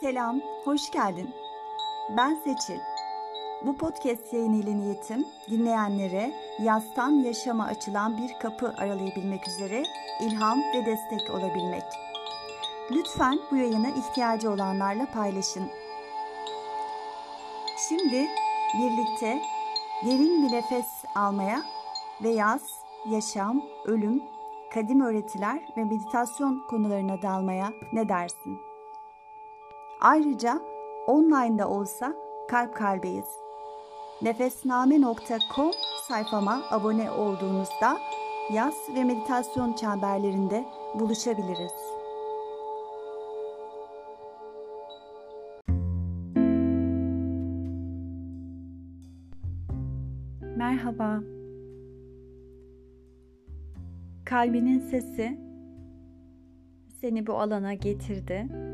Selam, hoş geldin. Ben Seçil. Bu podcast yayını ile niyetim dinleyenlere yastan yaşama açılan bir kapı aralayabilmek üzere ilham ve destek olabilmek. Lütfen bu yayını ihtiyacı olanlarla paylaşın. Şimdi birlikte derin bir nefes almaya ve yaz, yaşam, ölüm, kadim öğretiler ve meditasyon konularına dalmaya ne dersin? Ayrıca online'da olsa kalp kalbeyiz. Nefesname.com sayfama abone olduğunuzda yaz ve meditasyon çemberlerinde buluşabiliriz. Merhaba. Kalbinin sesi seni bu alana getirdi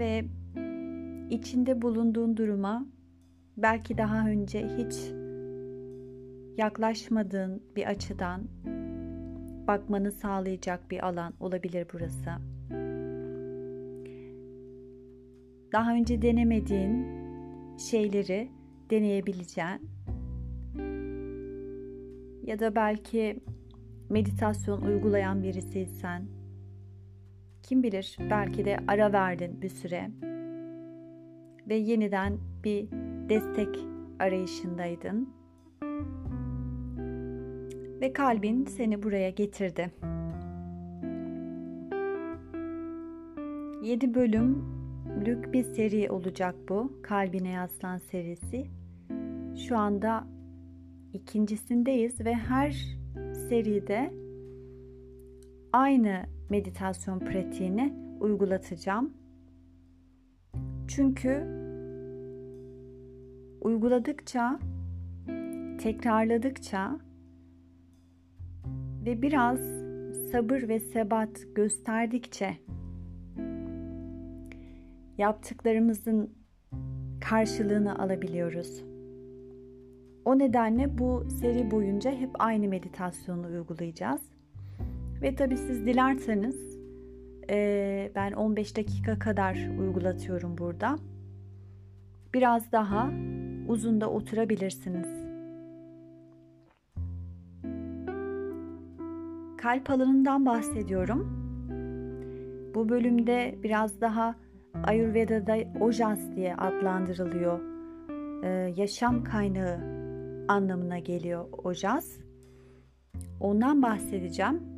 ve içinde bulunduğun duruma belki daha önce hiç yaklaşmadığın bir açıdan bakmanı sağlayacak bir alan olabilir burası. Daha önce denemediğin şeyleri deneyebileceğin ya da belki meditasyon uygulayan birisiysen kim bilir belki de ara verdin bir süre ve yeniden bir destek arayışındaydın. Ve kalbin seni buraya getirdi. 7 bölümlük bir seri olacak bu. Kalbine Yaslan serisi. Şu anda ikincisindeyiz ve her seride aynı meditasyon pratiğini uygulatacağım. Çünkü uyguladıkça, tekrarladıkça ve biraz sabır ve sebat gösterdikçe yaptıklarımızın karşılığını alabiliyoruz. O nedenle bu seri boyunca hep aynı meditasyonu uygulayacağız. Ve tabi siz dilerseniz e, ben 15 dakika kadar uygulatıyorum burada. Biraz daha uzun da oturabilirsiniz. Kalp alanından bahsediyorum. Bu bölümde biraz daha Ayurveda'da Ojas diye adlandırılıyor. Ee, yaşam kaynağı anlamına geliyor Ojas. Ondan bahsedeceğim.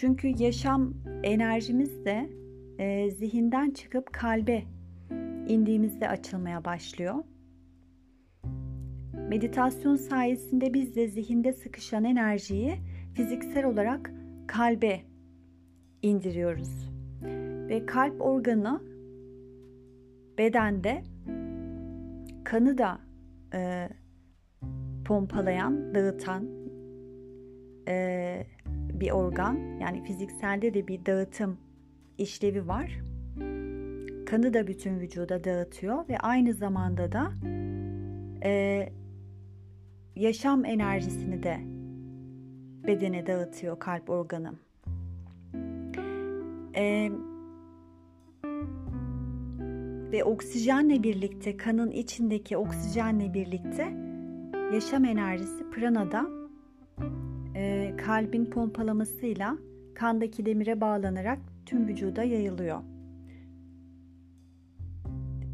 Çünkü yaşam enerjimiz de e, zihinden çıkıp kalbe indiğimizde açılmaya başlıyor. Meditasyon sayesinde biz de zihinde sıkışan enerjiyi fiziksel olarak kalbe indiriyoruz. Ve kalp organı bedende kanı da e, pompalayan, dağıtan e, bir organ. Yani fizikselde de bir dağıtım işlevi var. Kanı da bütün vücuda dağıtıyor ve aynı zamanda da e, yaşam enerjisini de bedene dağıtıyor kalp organı. E, ve oksijenle birlikte kanın içindeki oksijenle birlikte yaşam enerjisi pranada e, kalbin pompalamasıyla kandaki demire bağlanarak tüm vücuda yayılıyor.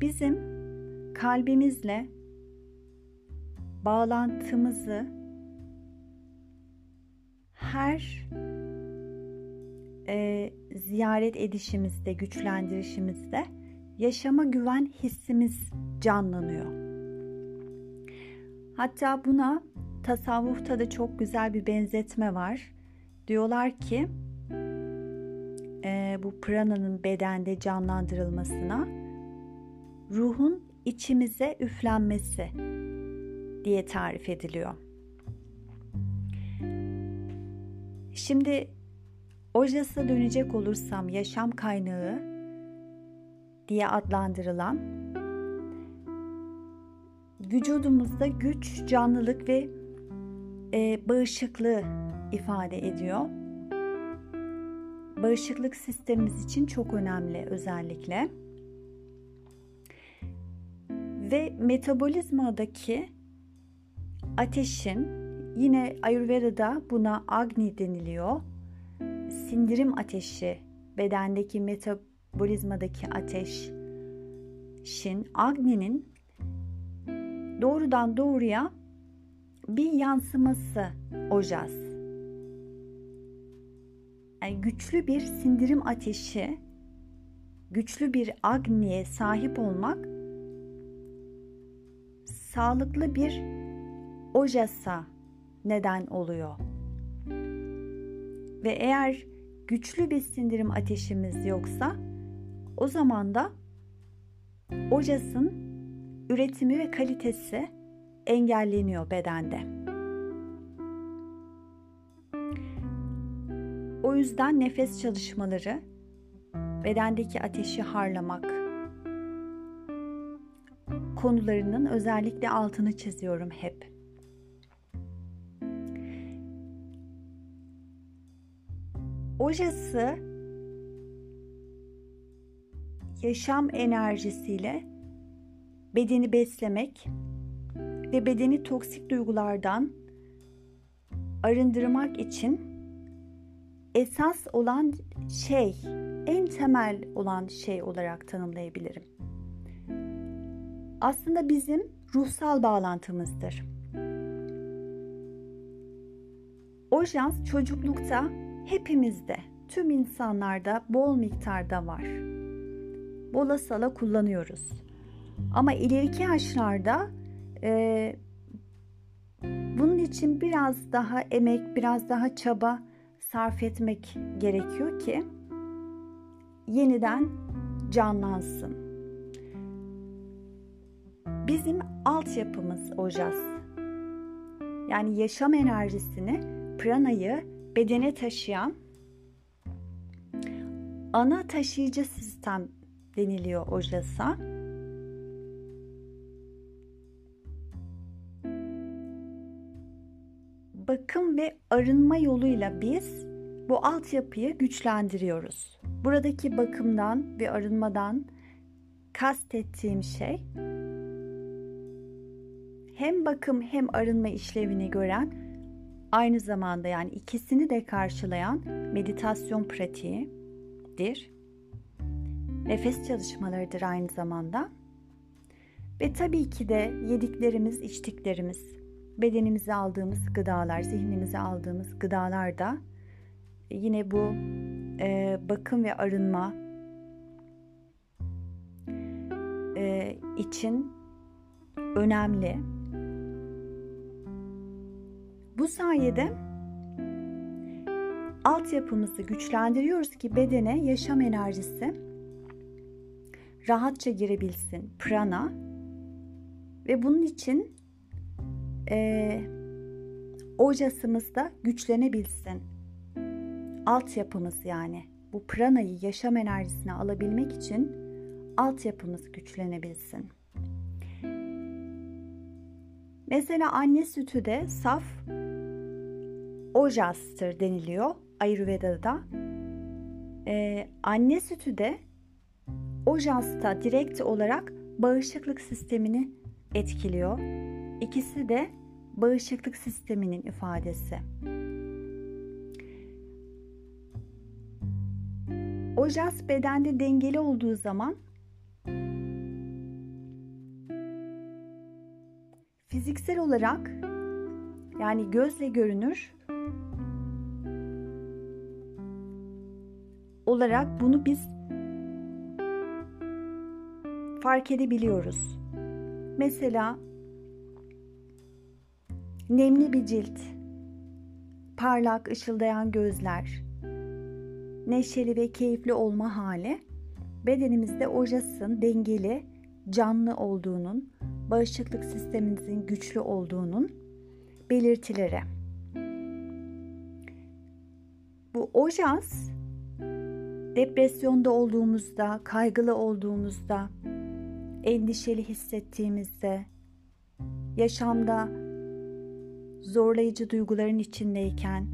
Bizim kalbimizle bağlantımızı her e, ziyaret edişimizde, güçlendirişimizde yaşama güven hissimiz canlanıyor. Hatta buna tasavvufta da çok güzel bir benzetme var. Diyorlar ki e, bu prananın bedende canlandırılmasına ruhun içimize üflenmesi diye tarif ediliyor. Şimdi Ojas'a dönecek olursam yaşam kaynağı diye adlandırılan vücudumuzda güç, canlılık ve e, bağışıklığı ifade ediyor. bağışıklık sistemimiz için çok önemli özellikle. Ve metabolizmadaki ateşin yine Ayurveda'da buna Agni deniliyor. Sindirim ateşi, bedendeki metabolizmadaki ateş, Shin, Agni'nin doğrudan doğruya bir yansıması Ojas. Yani güçlü bir sindirim ateşi, güçlü bir Agni'ye sahip olmak sağlıklı bir Ojas'a neden oluyor. Ve eğer güçlü bir sindirim ateşimiz yoksa o zaman da Ojas'ın üretimi ve kalitesi engelleniyor bedende. O yüzden nefes çalışmaları, bedendeki ateşi harlamak konularının özellikle altını çiziyorum hep. Ojası yaşam enerjisiyle bedeni beslemek ve bedeni toksik duygulardan arındırmak için esas olan şey, en temel olan şey olarak tanımlayabilirim. Aslında bizim ruhsal bağlantımızdır. Ojans çocuklukta hepimizde, tüm insanlarda bol miktarda var. Bola sala kullanıyoruz. Ama ileriki yaşlarda e, bunun için biraz daha emek, biraz daha çaba sarf etmek gerekiyor ki yeniden canlansın. Bizim altyapımız ojas. Yani yaşam enerjisini, pranayı bedene taşıyan ana taşıyıcı sistem deniliyor ojasa. Bakım ve arınma yoluyla biz bu altyapıyı güçlendiriyoruz. Buradaki bakımdan ve arınmadan kastettiğim şey hem bakım hem arınma işlevini gören aynı zamanda yani ikisini de karşılayan meditasyon pratiğidir. Nefes çalışmalarıdır aynı zamanda. Ve tabii ki de yediklerimiz, içtiklerimiz, bedenimize aldığımız gıdalar, zihnimize aldığımız gıdalar da yine bu e, bakım ve arınma e, için önemli. Bu sayede altyapımızı güçlendiriyoruz ki bedene yaşam enerjisi rahatça girebilsin prana ve bunun için e, ojasımız da güçlenebilsin. Altyapımız yani bu pranayı yaşam enerjisine alabilmek için altyapımız güçlenebilsin. Mesela anne sütü de saf ojastır deniliyor Ayurveda'da. Ee, anne sütü de ojasta direkt olarak bağışıklık sistemini etkiliyor. İkisi de bağışıklık sisteminin ifadesi. Ojas bedende dengeli olduğu zaman fiziksel olarak yani gözle görünür olarak bunu biz fark edebiliyoruz. Mesela Nemli bir cilt, parlak ışıldayan gözler, neşeli ve keyifli olma hali. Bedenimizde ojasın dengeli, canlı olduğunun, bağışıklık sistemimizin güçlü olduğunun belirtileri. Bu ojas depresyonda olduğumuzda, kaygılı olduğumuzda, endişeli hissettiğimizde, yaşamda zorlayıcı duyguların içindeyken,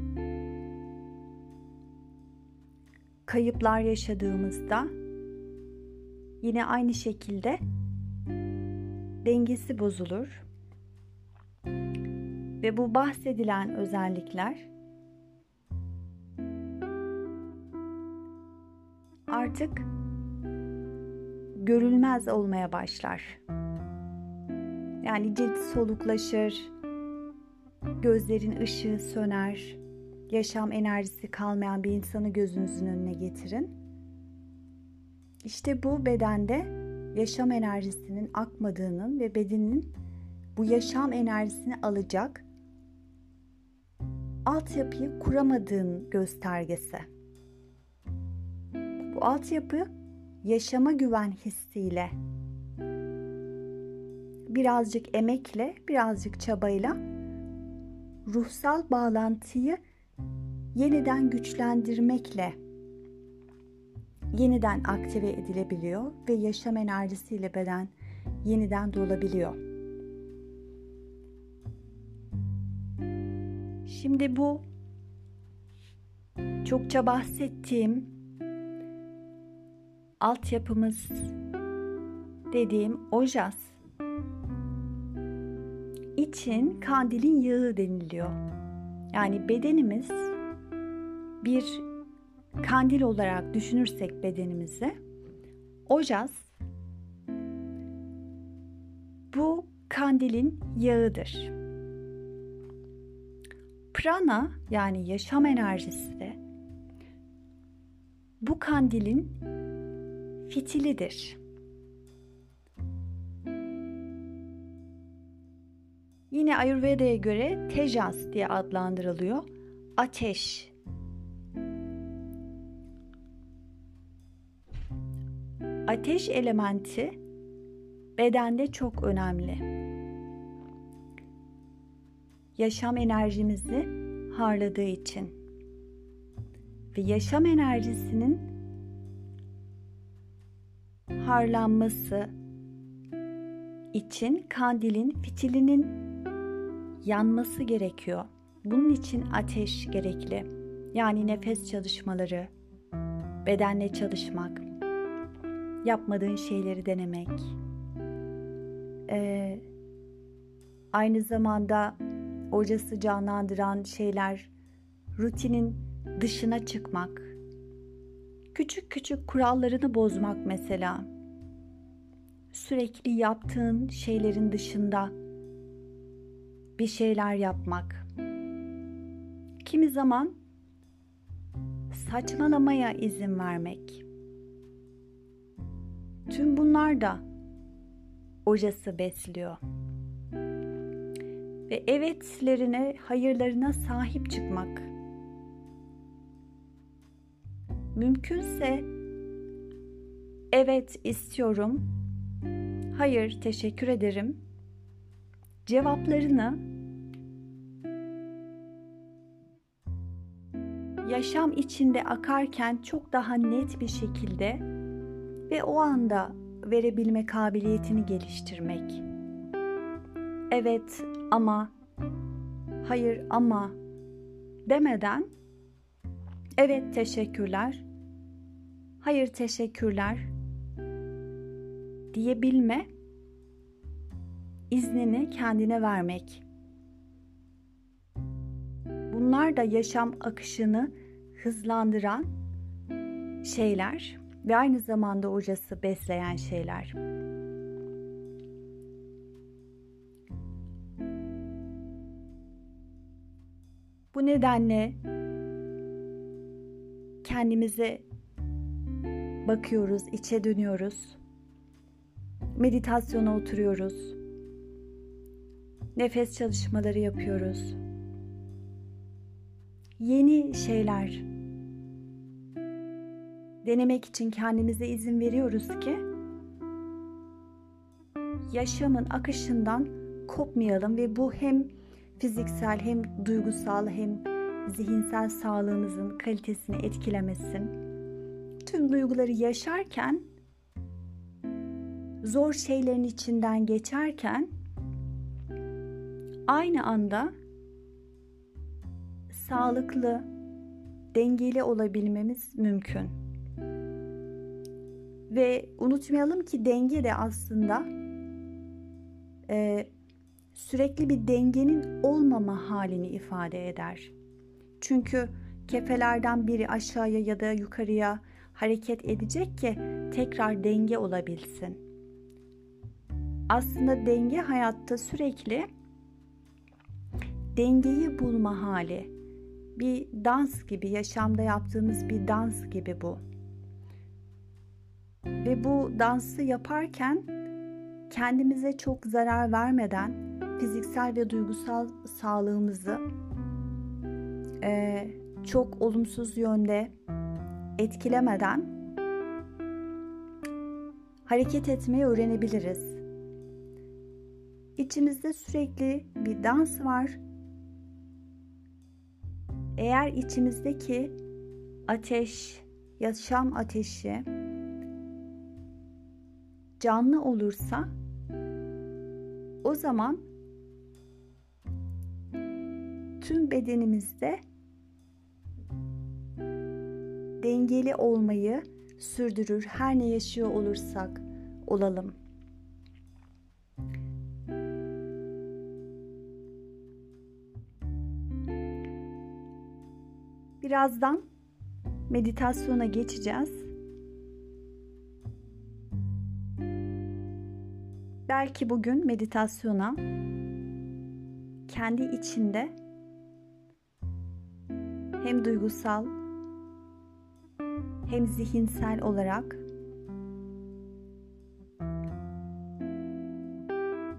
kayıplar yaşadığımızda yine aynı şekilde dengesi bozulur. Ve bu bahsedilen özellikler artık görülmez olmaya başlar. Yani cilt soluklaşır, gözlerin ışığı söner, yaşam enerjisi kalmayan bir insanı gözünüzün önüne getirin. İşte bu bedende yaşam enerjisinin akmadığının ve bedenin bu yaşam enerjisini alacak altyapıyı kuramadığın göstergesi. Bu altyapı yaşama güven hissiyle birazcık emekle, birazcık çabayla ruhsal bağlantıyı yeniden güçlendirmekle yeniden aktive edilebiliyor ve yaşam enerjisiyle beden yeniden dolabiliyor. Şimdi bu çokça bahsettiğim altyapımız dediğim ojas için kandilin yağı deniliyor. Yani bedenimiz bir kandil olarak düşünürsek bedenimizi ojas bu kandilin yağıdır. Prana yani yaşam enerjisi de bu kandilin fitilidir. Yine Ayurveda'ya göre tejas diye adlandırılıyor. Ateş. Ateş elementi bedende çok önemli. Yaşam enerjimizi harladığı için ve yaşam enerjisinin harlanması için kandilin fitilinin yanması gerekiyor. Bunun için ateş gerekli. Yani nefes çalışmaları, bedenle çalışmak, yapmadığın şeyleri denemek. Ee, aynı zamanda ocası canlandıran şeyler, rutinin dışına çıkmak, küçük küçük kurallarını bozmak mesela. Sürekli yaptığın şeylerin dışında bir şeyler yapmak. Kimi zaman saçmalamaya izin vermek. Tüm bunlar da ocası besliyor. Ve evetlerine, hayırlarına sahip çıkmak. Mümkünse evet istiyorum, hayır teşekkür ederim cevaplarını yaşam içinde akarken çok daha net bir şekilde ve o anda verebilme kabiliyetini geliştirmek. Evet ama hayır ama demeden evet teşekkürler hayır teşekkürler diyebilme iznini kendine vermek. Bunlar da yaşam akışını hızlandıran şeyler ve aynı zamanda ocası besleyen şeyler. Bu nedenle kendimize bakıyoruz, içe dönüyoruz. Meditasyona oturuyoruz. Nefes çalışmaları yapıyoruz. Yeni şeyler denemek için kendimize izin veriyoruz ki yaşamın akışından kopmayalım ve bu hem fiziksel hem duygusal hem zihinsel sağlığımızın kalitesini etkilemesin. Tüm duyguları yaşarken zor şeylerin içinden geçerken aynı anda sağlıklı, dengeli olabilmemiz mümkün. Ve unutmayalım ki denge de aslında e, sürekli bir dengenin olmama halini ifade eder. Çünkü kefelerden biri aşağıya ya da yukarıya hareket edecek ki tekrar denge olabilsin. Aslında denge hayatta sürekli dengeyi bulma hali. Bir dans gibi, yaşamda yaptığımız bir dans gibi bu. Ve bu dansı yaparken kendimize çok zarar vermeden fiziksel ve duygusal sağlığımızı e, çok olumsuz yönde etkilemeden hareket etmeyi öğrenebiliriz. İçimizde sürekli bir dans var. Eğer içimizdeki ateş, yaşam ateşi canlı olursa o zaman tüm bedenimizde dengeli olmayı sürdürür her ne yaşıyor olursak olalım. Birazdan meditasyona geçeceğiz. Belki bugün meditasyona kendi içinde hem duygusal hem zihinsel olarak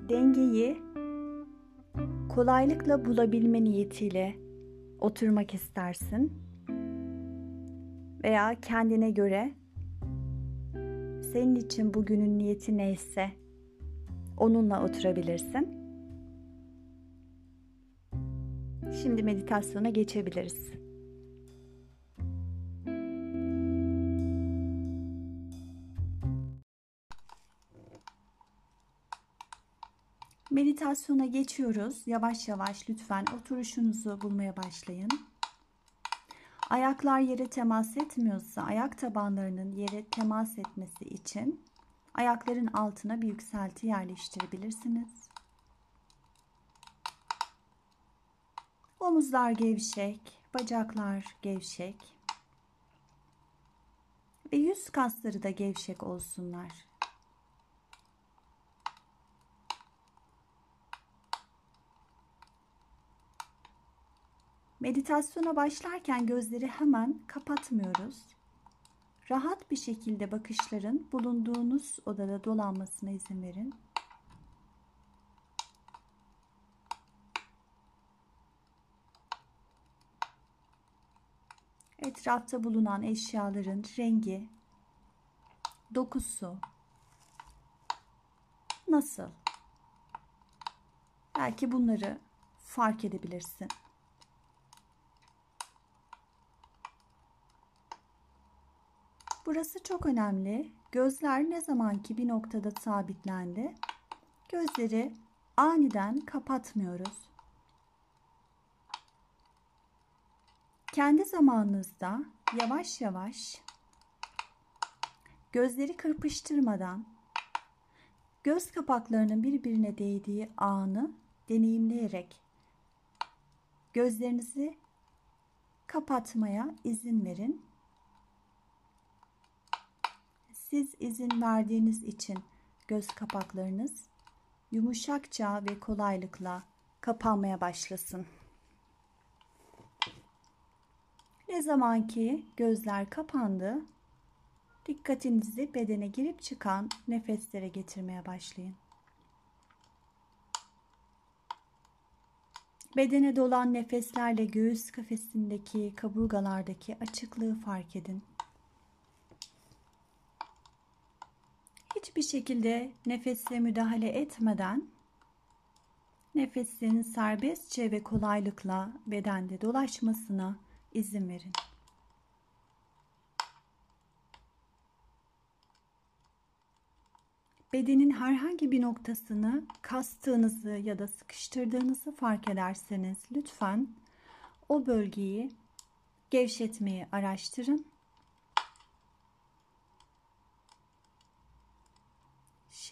dengeyi kolaylıkla bulabilme niyetiyle oturmak istersin veya kendine göre senin için bugünün niyeti neyse onunla oturabilirsin. Şimdi meditasyona geçebiliriz. Meditasyona geçiyoruz. Yavaş yavaş lütfen oturuşunuzu bulmaya başlayın. Ayaklar yere temas etmiyorsa ayak tabanlarının yere temas etmesi için ayakların altına bir yükselti yerleştirebilirsiniz. Omuzlar gevşek, bacaklar gevşek ve yüz kasları da gevşek olsunlar. Meditasyona başlarken gözleri hemen kapatmıyoruz. Rahat bir şekilde bakışların bulunduğunuz odada dolanmasına izin verin. Etrafta bulunan eşyaların rengi, dokusu nasıl? Belki bunları fark edebilirsin. Burası çok önemli. Gözler ne zamanki bir noktada sabitlendi. Gözleri aniden kapatmıyoruz. Kendi zamanınızda yavaş yavaş gözleri kırpıştırmadan göz kapaklarının birbirine değdiği anı deneyimleyerek gözlerinizi kapatmaya izin verin siz izin verdiğiniz için göz kapaklarınız yumuşakça ve kolaylıkla kapanmaya başlasın. Ne zaman ki gözler kapandı, dikkatinizi bedene girip çıkan nefeslere getirmeye başlayın. Bedene dolan nefeslerle göğüs kafesindeki kaburgalardaki açıklığı fark edin. Hiçbir şekilde nefese müdahale etmeden nefesin serbestçe ve kolaylıkla bedende dolaşmasına izin verin. Bedenin herhangi bir noktasını kastığınızı ya da sıkıştırdığınızı fark ederseniz lütfen o bölgeyi Gevşetmeyi araştırın.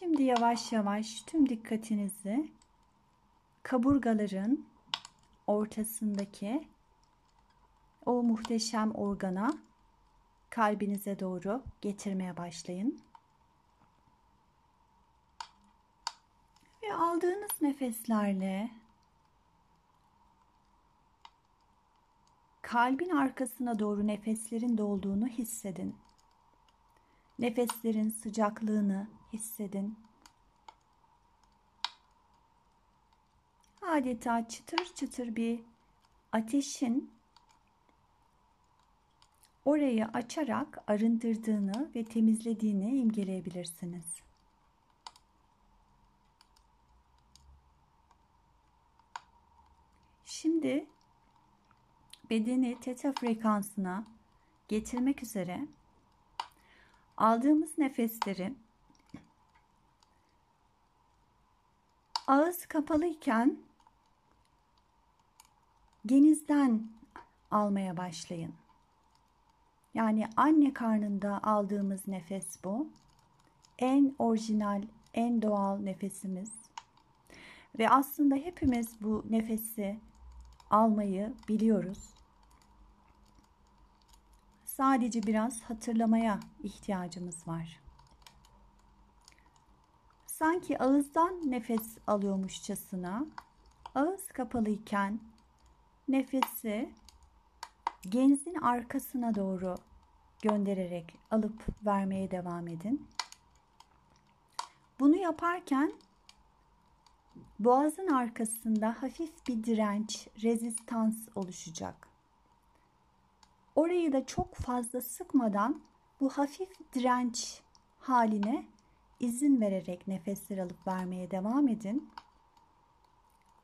Şimdi yavaş yavaş tüm dikkatinizi kaburgaların ortasındaki o muhteşem organa kalbinize doğru getirmeye başlayın. Ve aldığınız nefeslerle kalbin arkasına doğru nefeslerin dolduğunu hissedin. Nefeslerin sıcaklığını hissedin. Adeta çıtır çıtır bir ateşin orayı açarak arındırdığını ve temizlediğini imgeleyebilirsiniz. Şimdi bedeni teta frekansına getirmek üzere aldığımız nefesleri ağız kapalıyken genizden almaya başlayın. Yani anne karnında aldığımız nefes bu. En orijinal, en doğal nefesimiz. Ve aslında hepimiz bu nefesi almayı biliyoruz. Sadece biraz hatırlamaya ihtiyacımız var. Sanki ağızdan nefes alıyormuşçasına ağız kapalıyken nefesi genzin arkasına doğru göndererek alıp vermeye devam edin. Bunu yaparken boğazın arkasında hafif bir direnç, rezistans oluşacak. Orayı da çok fazla sıkmadan bu hafif direnç haline izin vererek nefesler alıp vermeye devam edin.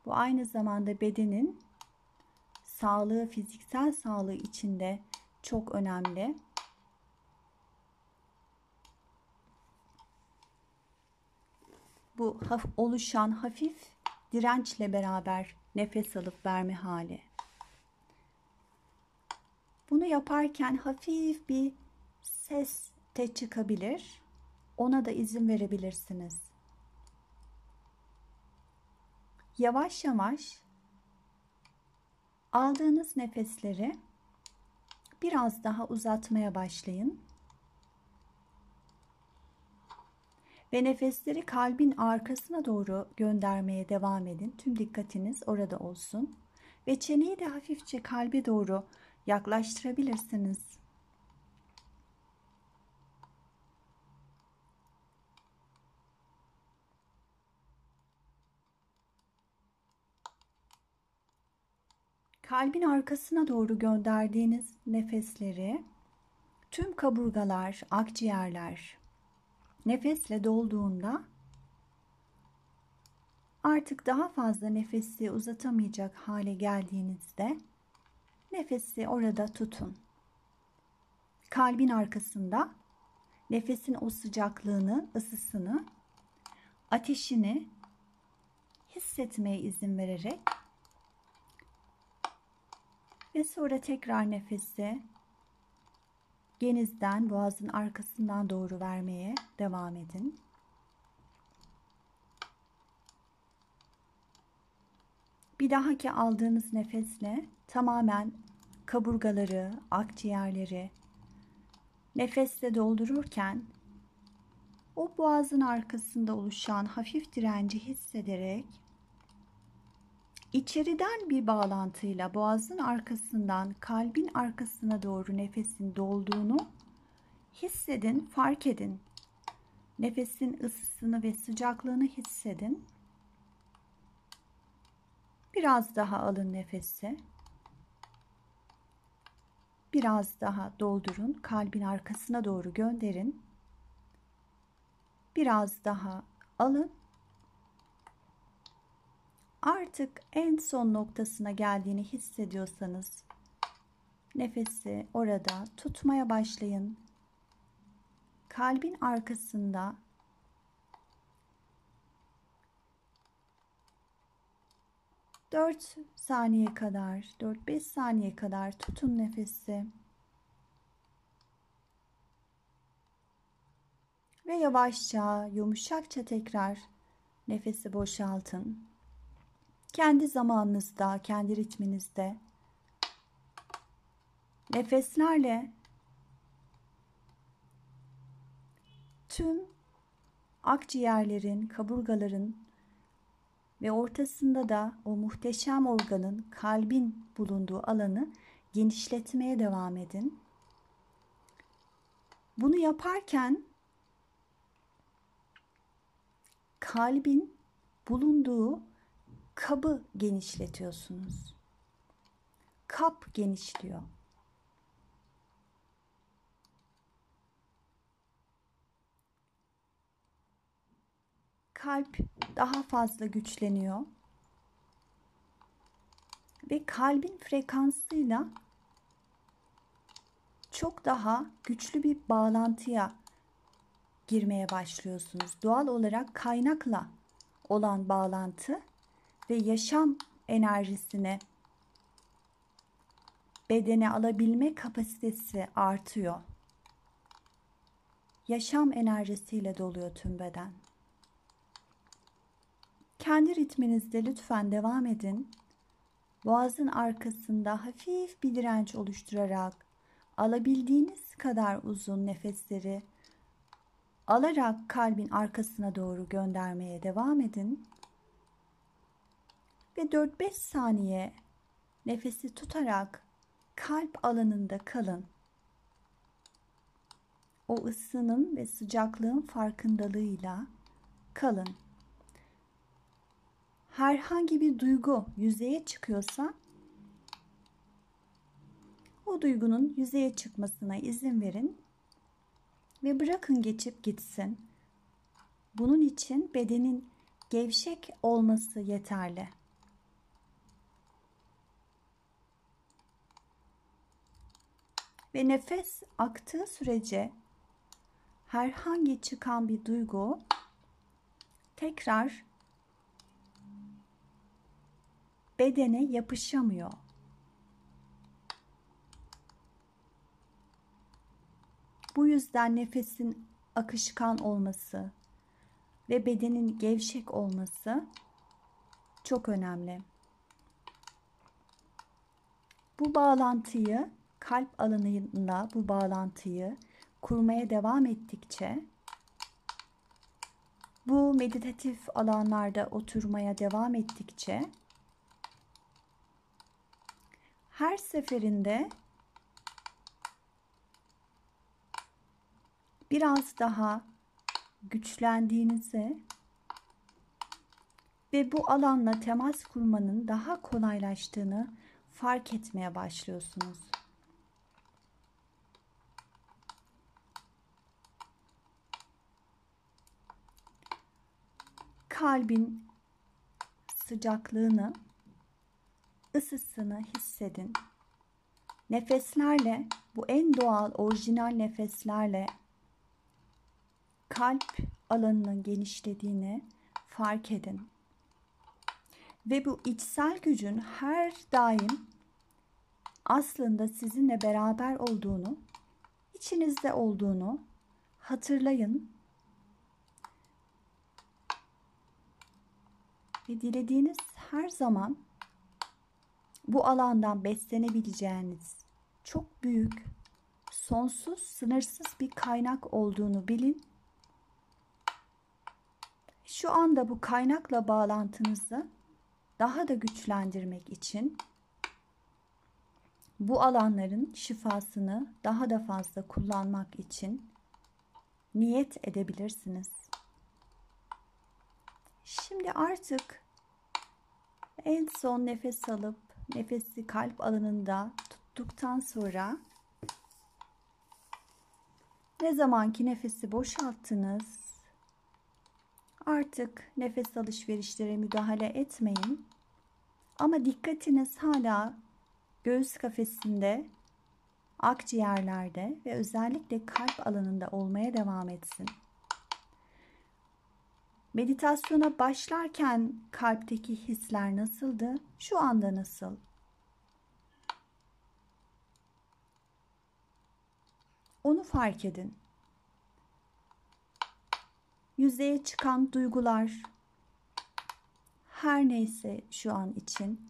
Bu aynı zamanda bedenin sağlığı, fiziksel sağlığı içinde çok önemli. Bu oluşan hafif dirençle beraber nefes alıp verme hali. Bunu yaparken hafif bir ses de çıkabilir. Ona da izin verebilirsiniz. Yavaş yavaş aldığınız nefesleri biraz daha uzatmaya başlayın. Ve nefesleri kalbin arkasına doğru göndermeye devam edin. Tüm dikkatiniz orada olsun. Ve çeneyi de hafifçe kalbe doğru yaklaştırabilirsiniz. Kalbin arkasına doğru gönderdiğiniz nefesleri tüm kaburgalar, akciğerler nefesle dolduğunda artık daha fazla nefesi uzatamayacak hale geldiğinizde nefesi orada tutun. Kalbin arkasında nefesin o sıcaklığını, ısısını, ateşini hissetmeye izin vererek ve sonra tekrar nefesi genizden boğazın arkasından doğru vermeye devam edin. Bir dahaki aldığınız nefesle tamamen kaburgaları, akciğerleri nefesle doldururken o boğazın arkasında oluşan hafif direnci hissederek İçeriden bir bağlantıyla boğazın arkasından kalbin arkasına doğru nefesin dolduğunu hissedin, fark edin. Nefesin ısısını ve sıcaklığını hissedin. Biraz daha alın nefesi. Biraz daha doldurun. Kalbin arkasına doğru gönderin. Biraz daha alın artık en son noktasına geldiğini hissediyorsanız nefesi orada tutmaya başlayın. Kalbin arkasında 4 saniye kadar, 4-5 saniye kadar tutun nefesi. Ve yavaşça, yumuşakça tekrar nefesi boşaltın. Kendi zamanınızda, kendi ritminizde nefeslerle tüm akciğerlerin, kaburgaların ve ortasında da o muhteşem organın kalbin bulunduğu alanı genişletmeye devam edin. Bunu yaparken kalbin bulunduğu kabı genişletiyorsunuz. Kap genişliyor. kalp daha fazla güçleniyor. Ve kalbin frekansıyla çok daha güçlü bir bağlantıya girmeye başlıyorsunuz. Doğal olarak kaynakla olan bağlantı ve yaşam enerjisine bedene alabilme kapasitesi artıyor. Yaşam enerjisiyle doluyor tüm beden. Kendi ritminizde lütfen devam edin. Boğazın arkasında hafif bir direnç oluşturarak alabildiğiniz kadar uzun nefesleri alarak kalbin arkasına doğru göndermeye devam edin. Ve 4-5 saniye nefesi tutarak kalp alanında kalın. O ısının ve sıcaklığın farkındalığıyla kalın herhangi bir duygu yüzeye çıkıyorsa o duygunun yüzeye çıkmasına izin verin ve bırakın geçip gitsin. Bunun için bedenin gevşek olması yeterli. Ve nefes aktığı sürece herhangi çıkan bir duygu tekrar bedene yapışamıyor. Bu yüzden nefesin akışkan olması ve bedenin gevşek olması çok önemli. Bu bağlantıyı kalp alanıyla bu bağlantıyı kurmaya devam ettikçe bu meditatif alanlarda oturmaya devam ettikçe her seferinde biraz daha güçlendiğinizi ve bu alanla temas kurmanın daha kolaylaştığını fark etmeye başlıyorsunuz. Kalbin sıcaklığını ısısını hissedin. Nefeslerle, bu en doğal, orijinal nefeslerle kalp alanının genişlediğini fark edin. Ve bu içsel gücün her daim aslında sizinle beraber olduğunu, içinizde olduğunu hatırlayın. Ve dilediğiniz her zaman bu alandan beslenebileceğiniz çok büyük, sonsuz, sınırsız bir kaynak olduğunu bilin. Şu anda bu kaynakla bağlantınızı daha da güçlendirmek için bu alanların şifasını daha da fazla kullanmak için niyet edebilirsiniz. Şimdi artık en son nefes alıp nefesi kalp alanında tuttuktan sonra ne zamanki nefesi boşalttınız artık nefes alışverişlere müdahale etmeyin. Ama dikkatiniz hala göğüs kafesinde, akciğerlerde ve özellikle kalp alanında olmaya devam etsin. Meditasyona başlarken kalpteki hisler nasıldı? Şu anda nasıl? Onu fark edin. Yüzeye çıkan duygular her neyse şu an için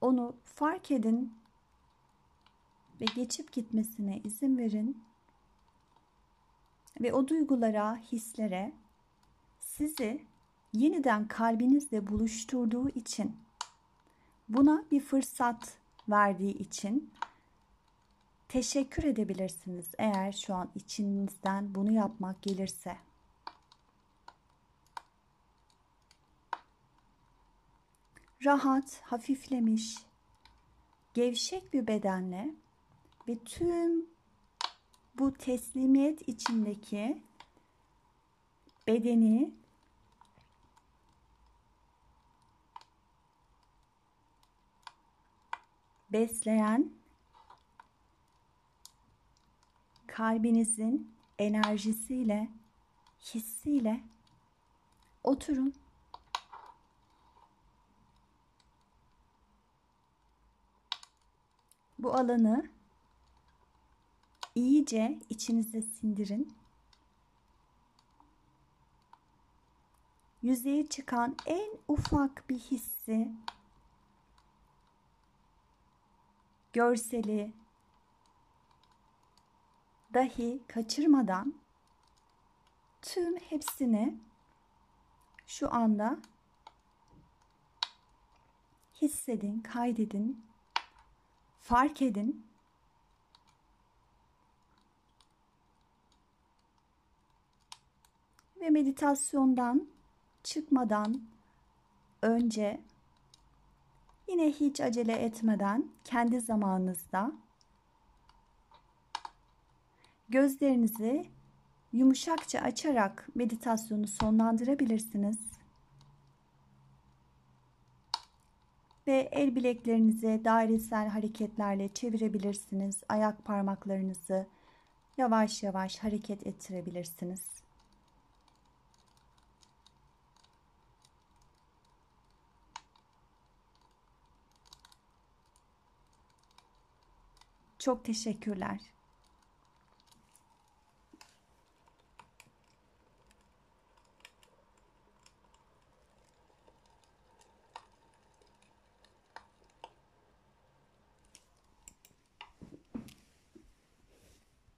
onu fark edin ve geçip gitmesine izin verin ve o duygulara, hislere sizi yeniden kalbinizle buluşturduğu için buna bir fırsat verdiği için teşekkür edebilirsiniz eğer şu an içinizden bunu yapmak gelirse. Rahat, hafiflemiş, gevşek bir bedenle ve tüm bu teslimiyet içindeki bedeni besleyen kalbinizin enerjisiyle, hissiyle oturun. Bu alanı iyice içinize sindirin. Yüzeye çıkan en ufak bir hissi, görseli dahi kaçırmadan tüm hepsini şu anda hissedin, kaydedin, fark edin. Ve meditasyondan çıkmadan önce yine hiç acele etmeden kendi zamanınızda gözlerinizi yumuşakça açarak meditasyonu sonlandırabilirsiniz. Ve el bileklerinizi dairesel hareketlerle çevirebilirsiniz. Ayak parmaklarınızı yavaş yavaş hareket ettirebilirsiniz. Çok teşekkürler.